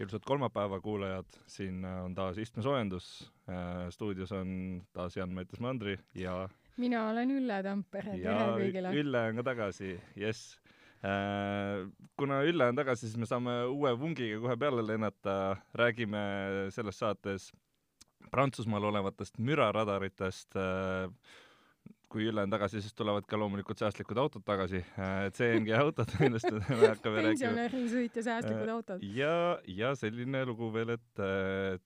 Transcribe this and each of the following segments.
ilusat kolmapäeva, kuulajad, siin äh, on taas istmesoojendus. stuudios on taas Jan-Meetes Mandri ja mina olen Ülle Tampere, tere kõigile! Ülle on ka tagasi, jess. kuna Ülle on tagasi, siis me saame uue vungiga kohe peale lennata, räägime selles saates Prantsusmaal olevatest müraradaritest äh,, kui Ülle on tagasi, siis tulevad ka loomulikult säästlikud autod tagasi, äh, CNG autod, millest me hakkame rääkima. pensionäri sõit ja säästlikud äh, autod. ja, ja selline lugu veel, et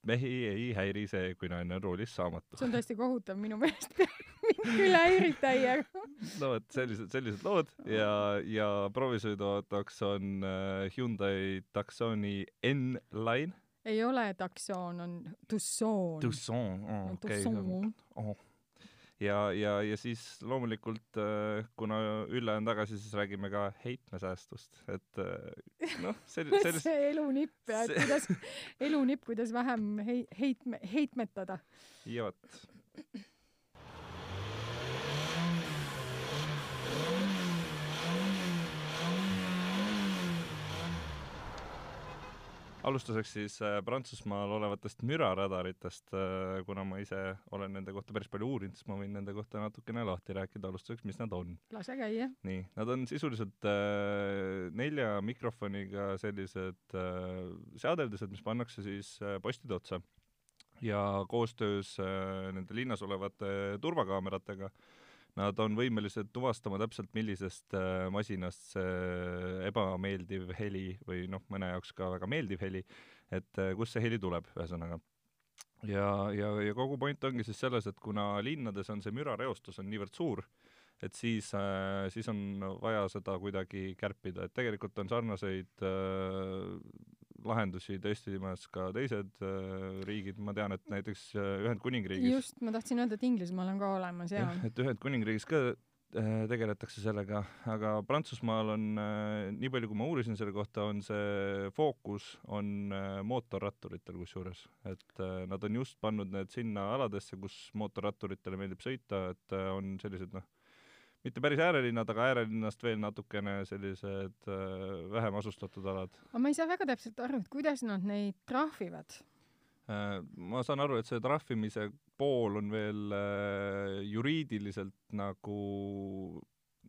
mehi ei häiri see, kui naine on roolis saamatu. see on tõesti kohutav minu meelest mind küll häirib täiega. no vot, sellised, sellised lood ja, ja proovisõiduautoks on äh, Hyundai Tucsoni N-Line. ei ole Tucson, on Tucson. Tucson, okei. Ja, ja, ja siis loomulikult äh, kuna Ülle on tagasi, siis räägime ka heitmesäästust, et äh, noh, sel-, sellist see elunipp ja et kuidas, elunipp, kuidas vähem hei-, heitme, heitmetada. ja vot alustuseks siis äh, Prantsusmaal olevatest müraradaritest, äh, kuna ma ise olen nende kohta päris palju uurinud, siis ma võin nende kohta natukene lahti rääkida alustuseks, mis nad on. lase käia. nii, nad on sisuliselt äh, nelja mikrofoniga sellised seadeldised, mis pannakse siis postide otsa ja koostöös nende linnas olevate turvakaameratega äh, nad on võimelised tuvastama täpselt, millisest äh, masinast see ebameeldiv heli või noh, mõne jaoks ka väga meeldiv heli, et äh, kust see heli tuleb, ühesõnaga. ja, ja, ja kogu point ongi siis selles, et kuna linnades on see mürareostus on niivõrd suur, et siis, äh, siis on vaja seda kuidagi kärpida, et tegelikult on sarnaseid lahendusi testimas ka teised äh, riigid, ma tean, et näiteks äh, Ühendkuningriigis just, ma tahtsin öelda, et Inglismaal on ka olemas, jaa. et Ühendkuningriigis ka äh, tegeletakse sellega, aga Prantsusmaal on nii palju kui ma uurisin selle kohta, on see fookus on mootorratturitel kusjuures, et nad on just pannud need sinna aladesse, kus mootorratturitele meeldib sõita, et on sellised noh, mitte päris äärelinnad, aga äärelinnast veel natukene sellised äh, vähem asustatud alad. aga ma ei saa väga täpselt aru, et kuidas nad neid trahvivad äh,? ma saan aru, et see trahvimise pool on veel äh, juriidiliselt nagu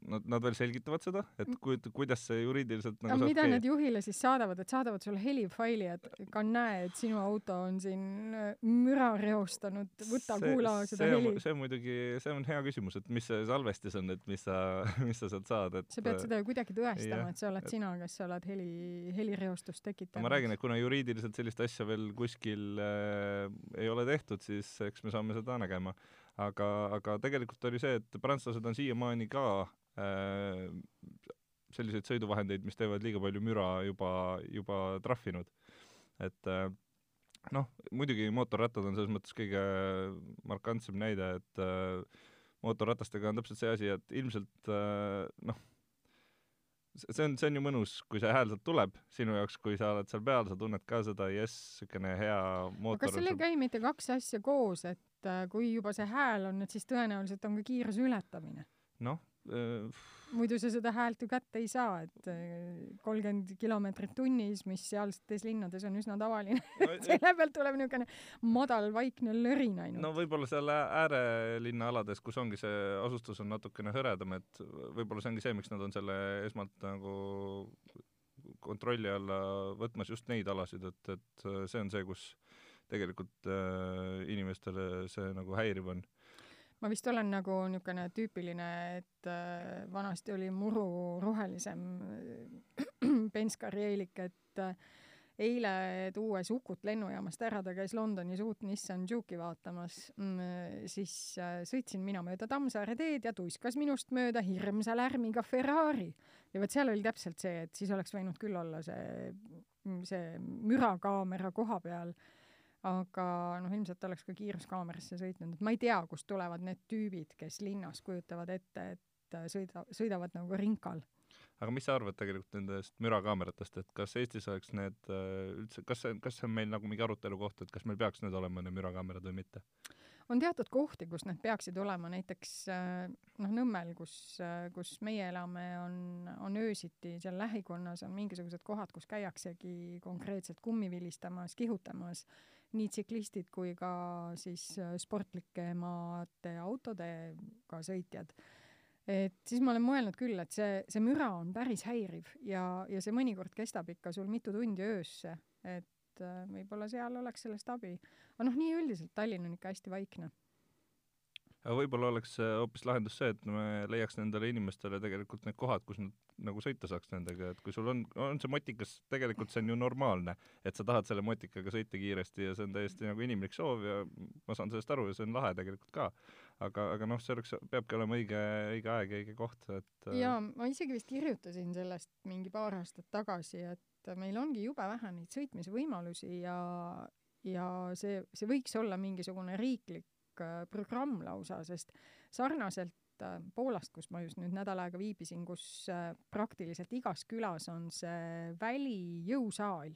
nad, nad veel selgitavad seda, et ku-, kuidas see juriidiliselt nagu aga mida käia? nad juhile siis saadavad, et saadavad sulle helifaili, et ka näe, et sinu auto on siin äh, müra reostanud, võta see, kuula seda see heli. see muidugi, see on hea küsimus, et mis see salvestis on, et mis sa, mis sa sealt saad, et sa pead seda ju kuidagi tõestama, et see oled et... sina, kes sa oled heli, helireostust tekitanud. ma räägin, et kuna juriidiliselt sellist asja veel kuskil äh, ei ole tehtud, siis eks me saame seda nägema aga, aga tegelikult oli see, et prantslased on siiamaani ka selliseid sõiduvahendeid, mis teevad liiga palju müra, juba, juba trahvinud. et äh, noh, muidugi mootorrattad on selles mõttes kõige markantsem näide, et äh, mootorratastega on täpselt see asi, et ilmselt noh, see on, see on ju mõnus, kui see hääl sealt tuleb sinu jaoks, kui sa oled seal peal, sa tunned ka seda jess, niisugune hea mootor. kas seal ei käi mitte kaks asja koos, et kui juba see hääl on, et siis tõenäoliselt on ka kiiruse ületamine? noh, Äh, muidu sa seda häält ju kätte ei saa, et äh, kolmkümmend kilomeetrit tunnis, mis sealsetes linnades on üsna tavaline no, selle pealt tuleb niisugune madal vaikne lõrin ainult. no võib-olla seal äärelinna alades, kus ongi see asustus on natukene hõredam, et võib-olla see ongi see, miks nad on selle esmalt nagu kontrolli alla võtmas just neid alasid, et, et see on see, kus tegelikult äh, inimestele see nagu häiriv on ma vist olen nagu niisugune tüüpiline, et äh, vanasti oli muru rohelisem Penskari eelik, et äh, eile tuues Ukut lennujaamast ära, ta käis Londonis uut Nissan Juke'i vaatamas mm,, siis äh, sõitsin mina mööda Tammsaare teed ja tuiskas minust mööda hirmsa lärmiga Ferrari. ja vot seal oli täpselt see, et siis oleks võinud küll olla see, see mürakaamera koha peal aga noh, ilmselt oleks ka kiiruskaamerasse sõitnud, et ma ei tea, kust tulevad need tüübid, kes linnas kujutavad ette, et äh, sõida, sõidavad nagu rinkal. aga mis sa arvad tegelikult nendest mürakaameratest, et kas Eestis oleks need äh, üldse, kas see, kas see on meil nagu mingi arutelu koht, et kas meil peaks need olema, need mürakaamerad või mitte? on teatud kohti, kus need peaksid olema, näiteks äh, noh, Nõmmel, kus, äh, kus meie elame, on, on öösiti seal lähikonnas on mingisugused kohad, kus käiaksegi konkreetselt kummi vilistamas, kihutamas, nii tsiklistid kui ka siis äh, sportlikemate autodega sõitjad. et siis ma olen mõelnud küll, et see, see müra on päris häiriv ja, ja see mõnikord kestab ikka sul mitu tundi öösse, et võib-olla seal oleks sellest abi aga noh, nii üldiselt Tallinn on ikka hästi vaikne. Aga võib-olla oleks hoopis lahendus see, et me leiaks nendele inimestele tegelikult need kohad, kus nad nagu sõita saaks nendega, et kui sul on, on see motikas, tegelikult see on ju normaalne, et sa tahad selle motikaga sõita kiiresti ja see on täiesti nagu inimlik soov ja ma saan sellest aru ja see on lahe tegelikult ka. aga, aga noh, see oleks, peabki olema õige, õige aeg ja õige koht, et jaa, ma isegi vist kirjutasin sellest mingi paar aastat tagasi, et meil ongi jube vähe neid sõitmise võimalusi ja, ja see, see võiks olla mingisugune riiklik äh, programm lausa, sest sarnaselt äh, Poolast, kus ma just nüüd nädal aega viibisin, kus äh, praktiliselt igas külas on see välijõusaal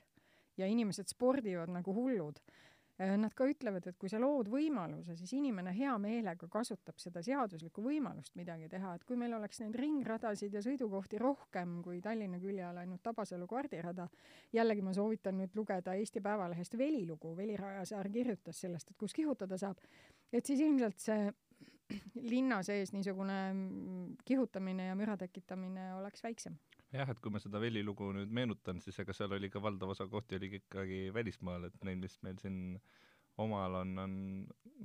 ja inimesed spordivad nagu hullud Äh, nad ka ütlevad, et kui sa lood võimaluse, siis inimene hea meelega kasutab seda seaduslikku võimalust midagi teha, et kui meil oleks neid ringradasid ja sõidukohti rohkem kui Tallinna külje all ainult Tabasalu kvardirada, jällegi ma soovitan nüüd lugeda Eesti Päevalehest Veli lugu, Veli Rajasaar kirjutas sellest, et kus kihutada saab, et siis ilmselt see linna sees niisugune kihutamine ja müra tekitamine oleks väiksem jah, et kui ma seda Veli lugu nüüd meenutan, siis ega seal oli ka valdav osa kohti oligi ikkagi välismaal, et neil, mis meil siin omal on, on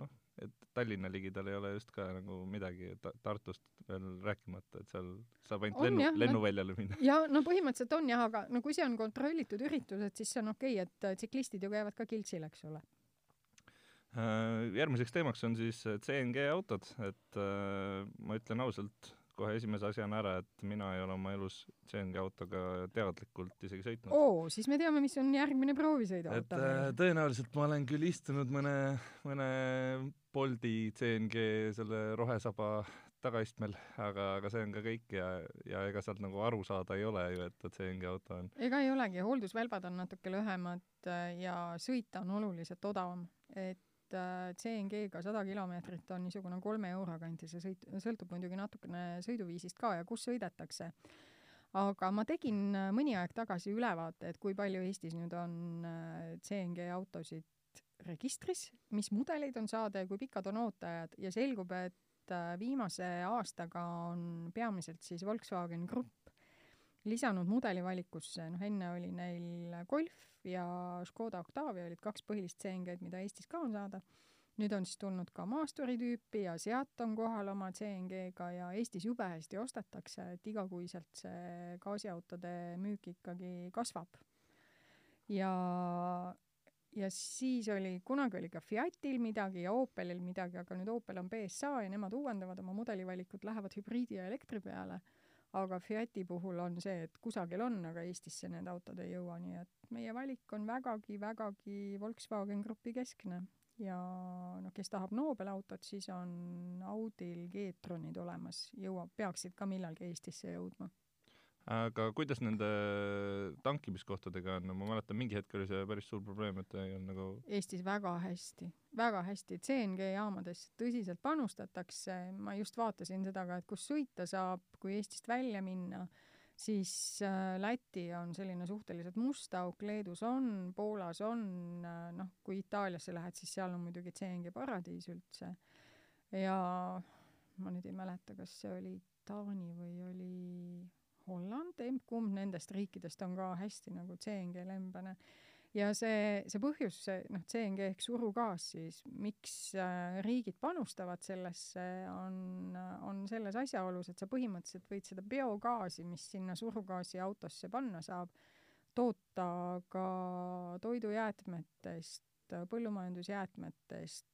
noh, et Tallinna ligidal ei ole just ka nagu midagi ta, Tartust veel rääkimata, et seal saab ainult on, lennu, lennuväljale minna. ja no põhimõtteliselt on jah, aga no kui see on kontrollitud üritus, et siis see on okei okay,, et tsiklistid ju käivad ka kiltsil, eks ole äh, järgmiseks teemaks on siis CNG autod, et äh, ma ütlen ausalt, kohe esimese asjana ära, et mina ei ole oma elus CNG autoga teadlikult isegi sõitnud. oo, siis me teame, mis on järgmine proovisõiduauto. et äh, tõenäoliselt ma olen küll istunud mõne, mõne Bolti CNG selle rohesaba tagaistmel, aga, aga see on ka kõik ja, ja ega sealt nagu aru saada ei ole ju, et ta CNG auto on. ega ei olegi, hooldusvälbad on natuke lühemad äh, ja sõita on oluliselt odavam, et et äh, CNG-ga sada kilomeetrit on niisugune kolme euro kanti, see sõit, sõltub muidugi natukene sõiduviisist ka ja kus sõidetakse. aga ma tegin äh, mõni aeg tagasi ülevaate, et kui palju Eestis nüüd on äh, CNG autosid registris, mis mudeleid on saada ja kui pikad on ooteajad ja selgub, et viimase aastaga on peamiselt siis Volkswagen Grupp lisanud mudelivalikusse, noh enne oli neil Golf ja Škoda Octavia olid kaks põhilist CNG-d, mida Eestis ka on saada. nüüd on siis tulnud ka Masturi tüüpi ja Seat on kohal oma CNG-ga ja Eestis jube hästi ostetakse, et igakuiselt see gaasiautode müük ikkagi kasvab. ja, ja siis oli, kunagi oli ka Fiatil midagi ja Opelil midagi, aga nüüd Opel on BSA ja nemad uuendavad oma mudelivalikut, lähevad hübriidi ja elektri peale aga Fiati puhul on see, et kusagil on, aga Eestisse need autod ei jõua, nii et meie valik on vägagi, vägagi Volkswagen Grupi keskne. Ja noh, kes tahab Nobel autot, siis on Audil G-tronid olemas, jõuab, peaksid ka millalgi Eestisse jõudma aga kuidas nende tankimiskohtadega on, ma mäletan, mingi hetk oli see päris suur probleem, et ei olnud nagu Eestis väga hästi, väga hästi, CNG jaamades tõsiselt panustatakse, ma just vaatasin seda ka, et kus sõita saab, kui Eestist välja minna, siis äh, Läti on selline suhteliselt must auk, Leedus on, Poolas on, äh, noh, kui Itaaliasse lähed, siis seal on muidugi CNG paradiis üldse. ja ma nüüd ei mäleta, kas see oli Taani või oli Holland, emb-kumb nendest riikidest on ka hästi nagu CNG lembane. ja see, see põhjus, noh, CNG ehk surugaas siis, miks äh, riigid panustavad sellesse, on, on selles asjaolus, et sa põhimõtteliselt võid seda biogaasi, mis sinna surugaasi autosse panna saab, toota ka toidujäätmetest, põllumajandusjäätmetest,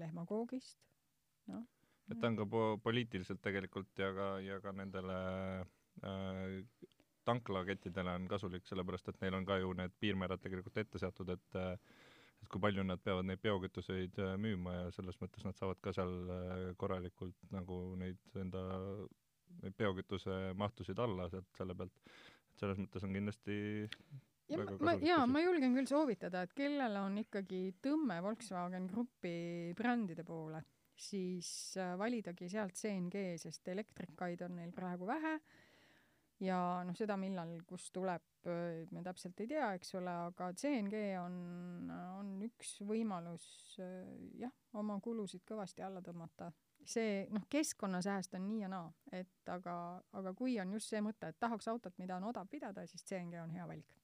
lehmakoogist, noh. et ta on ka po-, poliitiliselt tegelikult ja ka, ja ka nendele tanklakettidele on kasulik, sellepärast et neil on ka ju need piirmäärad tegelikult ette seatud, et äh, et kui palju nad peavad neid biokütuseid äh, müüma ja selles mõttes nad saavad ka seal korralikult nagu neid enda neid biokütuse mahtusid alla sealt selle pealt. et selles mõttes on kindlasti ja ma, kasulik jaa, ma julgen küll soovitada, et kellel on ikkagi tõmme Volkswagen Grupi brändide poole, siis äh, validagi sealt CNG, sest elektrikaid on neil praegu vähe ja noh, seda, millal, kust tuleb, me täpselt ei tea, eks ole, aga CNG on, on üks võimalus jah, oma kulusid kõvasti alla tõmmata. see noh, keskkonnasääst on nii ja naa, et aga, aga kui on just see mõte, et tahaks autot, mida on odav pidada, siis CNG on hea valik.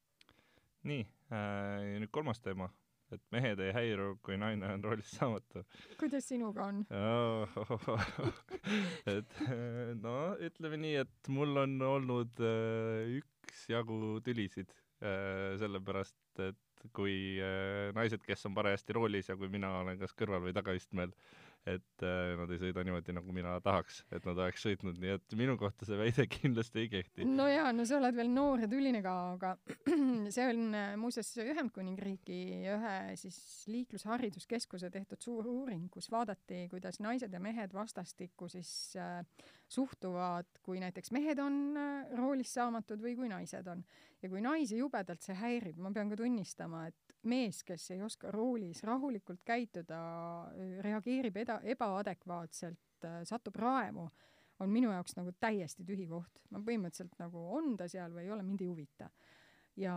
nii äh,, nüüd kolmas teema, et mehed ei häiru, kui naine on roolist saamatu. kuidas sinuga on? et äh, no ütleme nii, et mul on olnud äh, üksjagu tülisid äh, sellepärast, et kui äh, naised, kes on parajasti roolis ja kui mina olen kas kõrval või tagaistmel, et äh, nad ei sõida niimoodi, nagu mina tahaks, et nad oleks sõitnud, nii et minu kohta see väide kindlasti ei kehti. no jaa, no sa oled veel noor ja tüline ka, aga see on äh, muuseas Ühendkuningriigi ühe siis liiklushariduskeskuse tehtud suur uuring, kus vaadati, kuidas naised ja mehed vastastikku siis äh, suhtuvad, kui näiteks mehed on äh, roolis saamatud või kui naised on. ja kui naisi jubedalt see häirib, ma pean ka tunnistama, et mees, kes ei oska roolis rahulikult käituda, reageerib eda-, ebaadekvaatselt, satub raevu, on minu jaoks nagu täiesti tühi koht. ma põhimõtteliselt nagu on ta seal või ei ole, mind ei huvita. ja,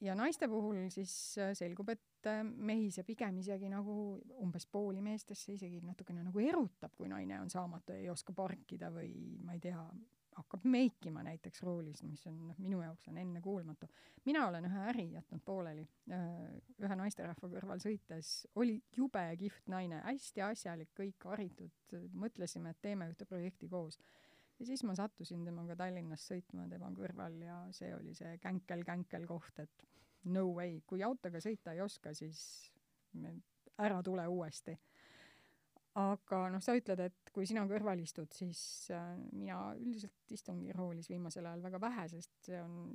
ja naiste puhul siis äh, selgub, et äh, mehi see pigem isegi nagu umbes pooli meestesse isegi natukene nagu erutab, kui naine on saamatu ei oska parkida või ma ei tea, hakkab meikima näiteks roolis, mis on noh, minu jaoks on ennekuulmatu. mina olen ühe äri jätnud pooleli, ühe naisterahva kõrval sõites, oli jube kihvt naine, hästi asjalik, kõik haritud, mõtlesime, et teeme ühte projekti koos. ja siis ma sattusin temaga Tallinnas sõitma tema kõrval ja see oli see känkel-känkel koht, et no way, kui autoga sõita ei oska, siis ära tule uuesti. Aga noh, sa ütled, et kui sina kõrval istud, siis äh, mina üldiselt istungi roolis viimasel ajal väga vähe, sest see on,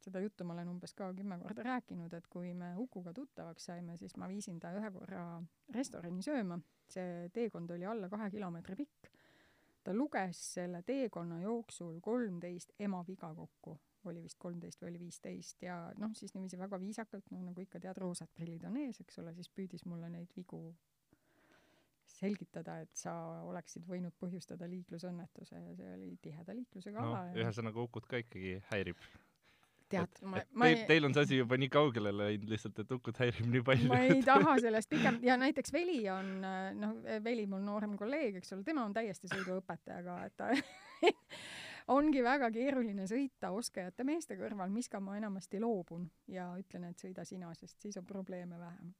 seda juttu ma olen umbes ka kümme korda rääkinud, et kui me Ukuga tuttavaks saime, siis ma viisin ta ühe korra restorani sööma, see teekond oli alla kahe kilomeetri pikk. ta luges selle teekonna jooksul kolmteist emaviga kokku, oli vist kolmteist või oli viisteist ja noh, siis niiviisi väga viisakalt, no nagu ikka tead, roosad prillid on ees, eks ole, siis püüdis mulle neid vigu selgitada, et sa oleksid võinud põhjustada liiklusõnnetuse ja see oli tiheda liiklusega no ala ja ühesõnaga Ukut ka ikkagi häirib. tead, ma ma teil, ei, teil on see asi juba nii kaugele läinud lihtsalt, et Ukut häirib nii palju. ma ei taha sellest pikem- ja näiteks Veli on noh, Veli, mul noorem kolleeg, eks ole, tema on täiesti sõiduõpetaja ka, et ta ongi väga keeruline sõita oskajate meeste kõrval, mis ka ma enamasti loobun ja ütlen, et sõida sina, sest siis on probleeme vähem.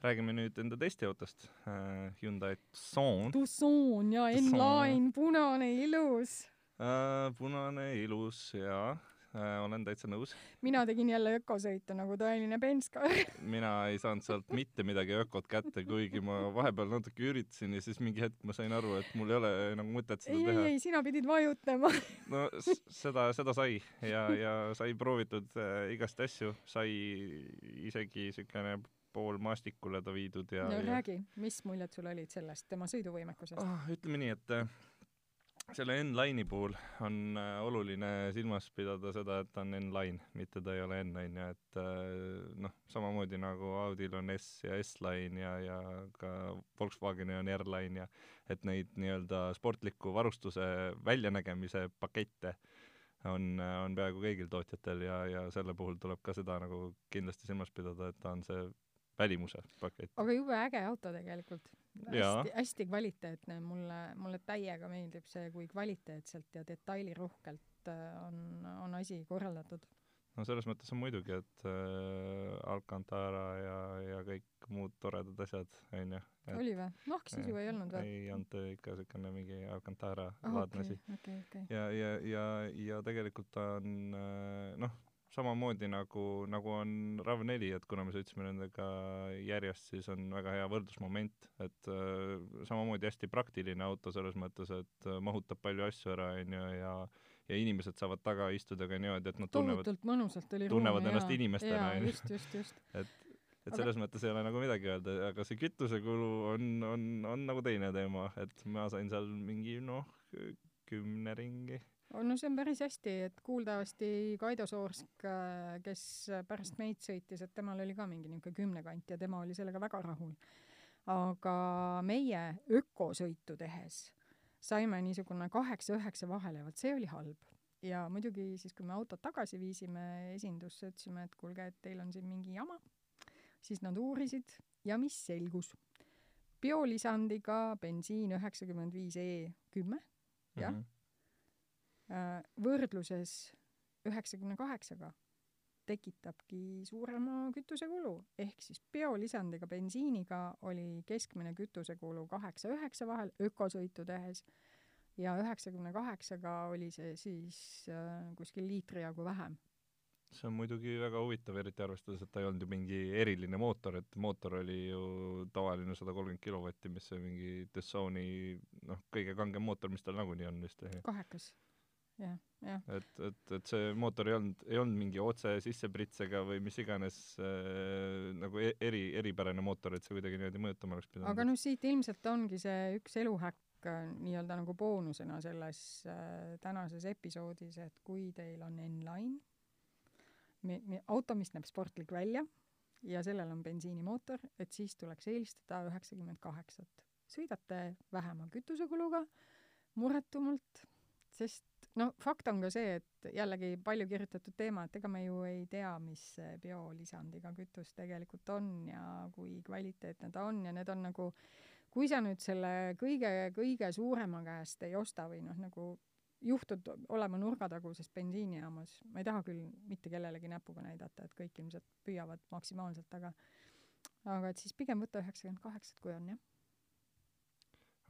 räägime nüüd enda testiautost äh,, Hyundai Tucson Tucson ja. N-Line, punane ilus. äh,. punane, ilus ja olen täitsa nõus. mina tegin jälle ökosõitu nagu tõeline penskar. mina ei saanud sealt mitte midagi ökot kätte, kuigi ma vahepeal natuke üritasin ja siis mingi hetk ma sain aru, et mul ei ole nagu mõtet seda ei, ei, teha. ei, sina pidid vajutama. no seda, seda sai ja, ja sai proovitud äh, igast asju, sai isegi siukene pool maastikule ta viidud ja, no ja räägi, mis muljed sul olid sellest, tema sõiduvõimekusest? oh, ütleme nii, et äh, selle N-Line'i puhul on äh, oluline silmas pidada seda, et ta on N-Line, mitte ta ei ole N on ju, et äh, noh, samamoodi nagu Audil on S ja S-Line ja, ja ka Volkswagenil on R-Line ja et neid nii-öelda sportliku varustuse väljanägemise pakette on, on peaaegu kõigil tootjatel ja, ja selle puhul tuleb ka seda nagu kindlasti silmas pidada, et ta on see välimuse pakett. aga jube äge auto tegelikult. Hästi, hästi kvaliteetne, mulle, mulle täiega meeldib see, kui kvaliteetselt ja detailirohkelt äh, on, on asi korraldatud. no selles mõttes on muidugi, et äh, Alcantara ja, ja kõik muud toredad asjad, onju. oli või? nahksisu ei olnud või? ei olnud äh, ikka siukene mingi Alcantara laadne asi. ja, ja, ja, ja tegelikult ta on äh, noh, samamoodi nagu, nagu on RAV4, et kuna me sõitsime nendega järjest, siis on väga hea võrdlusmoment, et äh, samamoodi hästi praktiline auto selles mõttes, et äh, mahutab palju asju ära, onju, ja ja inimesed saavad taga istuda ka niimoodi, et nad tunnevad, tunnevad ruumi ennast ja, inimestena, jaa, onju. just, just, just. et Aga- selles mõttes ei ole nagu midagi öelda, aga see kütusekulu on, on, on nagu teine teema, et ma sain seal mingi noh, kümne ringi. Oh, no see on päris hästi, et kuuldavasti Kaido Soorsk, kes pärast meid sõitis, et temal oli ka mingi niisugune kümne kanti ja tema oli sellega väga rahul. aga meie ökosõitu tehes saime niisugune kaheksa-üheksa vahele, vot see oli halb. ja muidugi siis, kui me autot tagasi viisime esindusse, ütlesime, et kuulge, et teil on siin mingi jama, siis nad uurisid ja mis selgus? biolisandiga bensiin üheksakümmend viis E kümme Jah. Mhm. äh, võrdluses üheksakümne kaheksaga tekitabki suurema kütusekulu, ehk siis biolisandiga bensiiniga oli keskmine kütusekulu kaheksa-üheksa vahel ökosõitu tehes ja üheksakümne kaheksaga oli see siis äh, kuskil liitri jagu vähem. see on muidugi väga huvitav, eriti arvestades, et ta ei olnud ju mingi eriline mootor, et mootor oli ju tavaline sada kolmkümmend kilovatti, mis see mingi Dessoni noh, kõige kangem mootor, mis tal nagunii on vist. kahekas, jah, jah. et, et, et see mootor ei olnud, ei olnud mingi otse sissepritsega või mis iganes äh, nagu e- eri, eripärane mootor, et see kuidagi niimoodi mõjutama oleks pidanud. aga noh, siit ilmselt ongi see üks eluhäkk äh, nii-öelda nagu boonusena selles äh, tänases episoodis, et kui teil on N-Line, auto, mis näeb sportlik välja ja sellel on bensiinimootor, et siis tuleks eelistada üheksakümmend kaheksat. sõidate vähema kütusekuluga, muretumalt, sest no fakt on ka see, et jällegi palju kirjutatud teema, et ega me ju ei tea, mis see biolisandiga kütus tegelikult on ja kui kvaliteetne ta on ja need on nagu, kui sa nüüd selle kõige-kõige suurema käest ei osta või noh, nagu juhtud olema nurgataguses bensiinijaamas, ma ei taha küll mitte kellelegi näpuga näidata, et kõik ilmselt püüavad maksimaalselt, aga aga et siis pigem võta üheksakümmend kaheksat, kui on jah.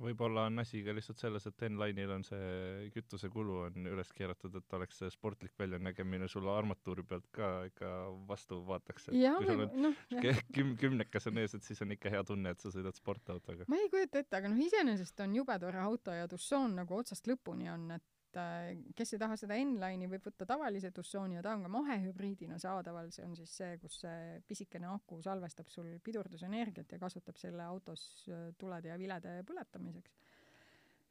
Võib-olla on asi ka lihtsalt selles, et N-Line'il on see kütusekulu on üles keeratud, et oleks see sportlik väljanägemine sulle armatuuri pealt ka ikka vastu vaataks, et jah, kui sul on küm- küm- kümnekas on ees, et siis on ikka hea tunne, et sa sõidad sportautoga. ma ei kujuta ette, aga noh, iseenesest on jube tore auto ja Tucson nagu otsast lõpuni on, et äh, kes ei taha seda N-Line'i, võib võtta tavalise Tucsoni ja ta on ka mahehübriidina saadaval, see on siis see, kus see pisikene aku salvestab sul pidurdusenergiat ja kasutab selle autos äh, tulede ja vilede põletamiseks.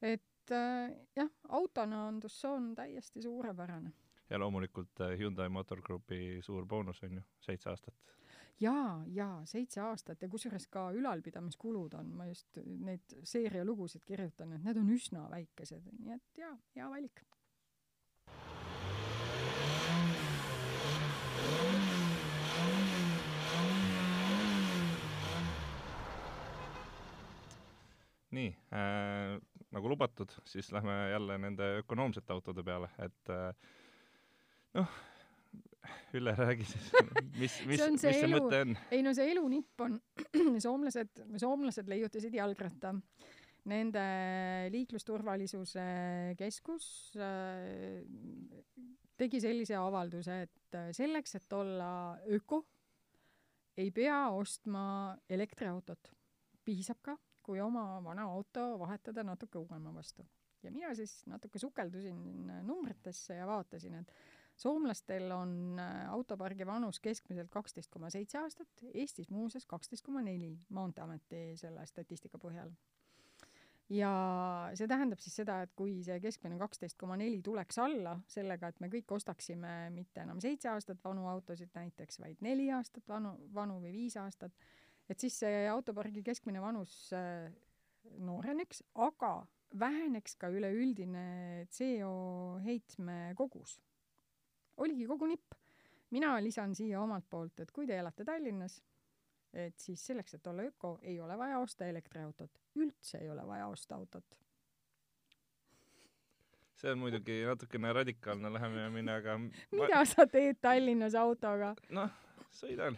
et äh, jah, autona on Tucson täiesti suurepärane. ja loomulikult Hyundai Motor Groupi suur boonus on ju, seitse aastat. Jaa, jaa, seitse aastat ja kusjuures ka ülalpidamiskulud on, ma just neid seerialugusid kirjutan, et need on üsna väikesed, nii et jaa, hea valik. nii äh,, nagu lubatud, siis lähme jälle nende ökonoomsete autode peale, et äh, noh, Ülle, räägi siis, mis, mis, mis see elu- mõte on? ei no see elunipp on, soomlased, soomlased leiutasid jalgratta. Nende liiklusturvalisuse keskus äh, tegi sellise avalduse, et äh, selleks, et olla öko, ei pea ostma elektriautot. piisab ka, kui oma vana auto vahetada natuke uuema vastu. ja mina siis natuke sukeldusin numbritesse ja vaatasin, et soomlastel on äh, autopargi vanus keskmiselt kaksteist koma seitse aastat, Eestis muuseas kaksteist koma neli Maanteeameti selle statistika põhjal. ja see tähendab siis seda, et kui see keskmine kaksteist koma neli tuleks alla sellega, et me kõik ostaksime mitte enam seitse aastat vanu autosid näiteks, vaid neli aastat vanu, vanu või viis aastat, et siis see autopargi keskmine vanus äh, nooreneks, aga väheneks ka üleüldine CO heitme kogus oligi kogu nipp. mina lisan siia omalt poolt, et kui te elate Tallinnas, et siis selleks, et olla öko, ei ole vaja osta elektriautot. üldse ei ole vaja osta autot. see on muidugi natukene radikaalne lähenemine, aga mida sa teed Tallinnas autoga? noh, sõidan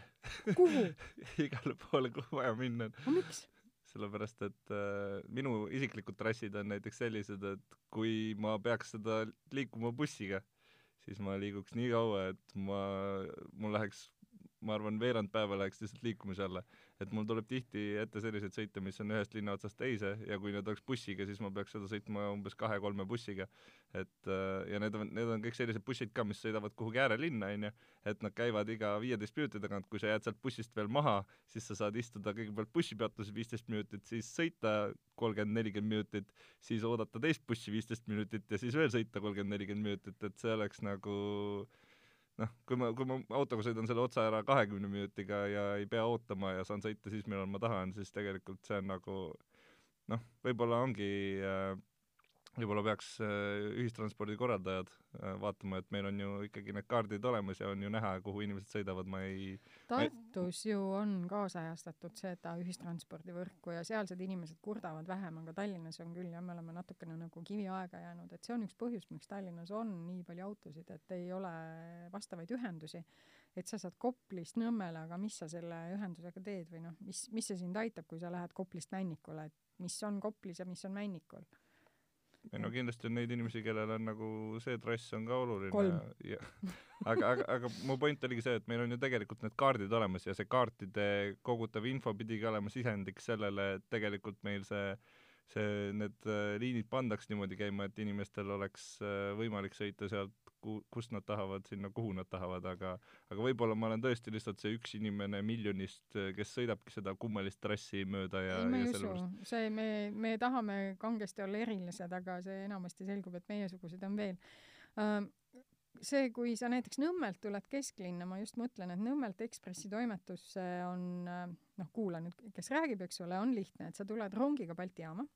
kuhu? igale poole, kuhu vaja minna on. no miks? sellepärast, et äh, minu isiklikud trassid on näiteks sellised, et kui ma peaks seda liikuma bussiga, siis ma liiguks nii kaua, et ma, mul läheks, ma arvan, veerand päeva läheks lihtsalt liikumise alla. et mul tuleb tihti ette selliseid sõite, mis on ühest linna otsast teise ja kui need oleks bussiga, siis ma peaks seda sõitma umbes kahe-kolme bussiga. et äh, ja need on, need on kõik sellised bussid ka, mis sõidavad kuhugi äärelinna, onju, et nad käivad iga viieteist minuti tagant, kui sa jääd sealt bussist veel maha, siis sa saad istuda kõigepealt bussipeatuses viisteist minutit, siis sõita kolmkümmend, nelikümmend minutit, siis oodata teist bussi viisteist minutit ja siis veel sõita kolmkümmend, nelikümmend minutit, et see oleks nagu noh, kui ma, kui ma autoga sõidan selle otsa ära kahekümne minutiga ja ei pea ootama ja saan sõita siis, millal ma tahan, siis tegelikult see on nagu noh, võib-olla ongi äh, võib-olla peaks äh, ühistranspordi korraldajad äh, vaatama, et meil on ju ikkagi need kaardid olemas ja on ju näha, kuhu inimesed sõidavad, ma ei Tartus ju on kaasajastatud seda ühistranspordivõrku ja sealsed inimesed kurdavad vähem, aga Tallinnas on küll jah, me oleme natukene nagu kiviaega jäänud, et see on üks põhjus, miks Tallinnas on nii palju autosid, et ei ole vastavaid ühendusi. et sa saad Koplist Nõmmele, aga mis sa selle ühendusega teed või noh, mis, mis see sind aitab, kui sa lähed Koplist Männikule, et mis on Koplis ja mis on Männikul ei no kindlasti on neid inimesi, kellel on nagu see trass on ka oluline aga, aga, aga mu point oligi see, et meil on ju tegelikult need kaardid olemas ja see kaartide kogutav info pidigi olema sisendiks sellele, et tegelikult meil see see, need äh, liinid pandaks niimoodi käima, et inimestel oleks äh, võimalik sõita sealt, ku-, kust nad tahavad, sinna, kuhu nad tahavad, aga aga võib-olla ma olen tõesti lihtsalt see üks inimene miljonist, kes sõidabki seda kummalist trassi mööda ja, ei, ma ei usu. see, me, me tahame kangesti olla erilised, aga see enamasti selgub, et meiesuguseid on veel. see, kui sa näiteks Nõmmelt tuled kesklinna, ma just mõtlen, et Nõmmelt Ekspressi toimetusse on, noh, kuula nüüd, kes räägib, eks ole, on lihtne, et sa tuled rongiga Balti jaama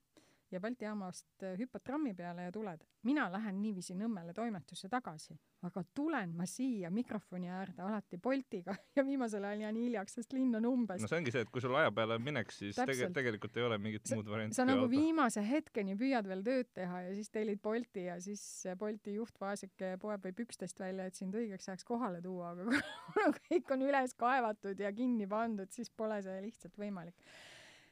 ja Balti jaamast äh, hüppad trammi peale ja tuled. mina lähen niiviisi Nõmmele toimetusse tagasi, aga tulen ma siia mikrofoni äärde alati Boltiga ja viimasel ajal jään hiljaks, sest linn on umbes no see ongi see, et kui sul aja peale mineks, siis tege- tegelikult ei ole mingit Sa- muud varianti sa nagu viimase hetkeni püüad veel tööd teha ja siis tellid Bolti ja siis Bolti juht vaeseke poeb võib üksteist välja, et sind õigeks ajaks kohale tuua, aga kuna kõik on üles kaevatud ja kinni pandud, siis pole see lihtsalt võimalik.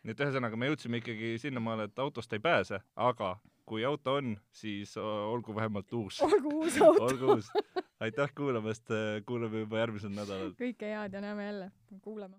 Nii et ühesõnaga, me jõudsime ikkagi sinnamaale, et autost ei pääse, aga kui auto on, siis olgu vähemalt uus. olgu uus auto. olgu uus. aitäh kuulamast, kuulame juba järgmisel nädalal. kõike head ja näeme jälle, kuulame.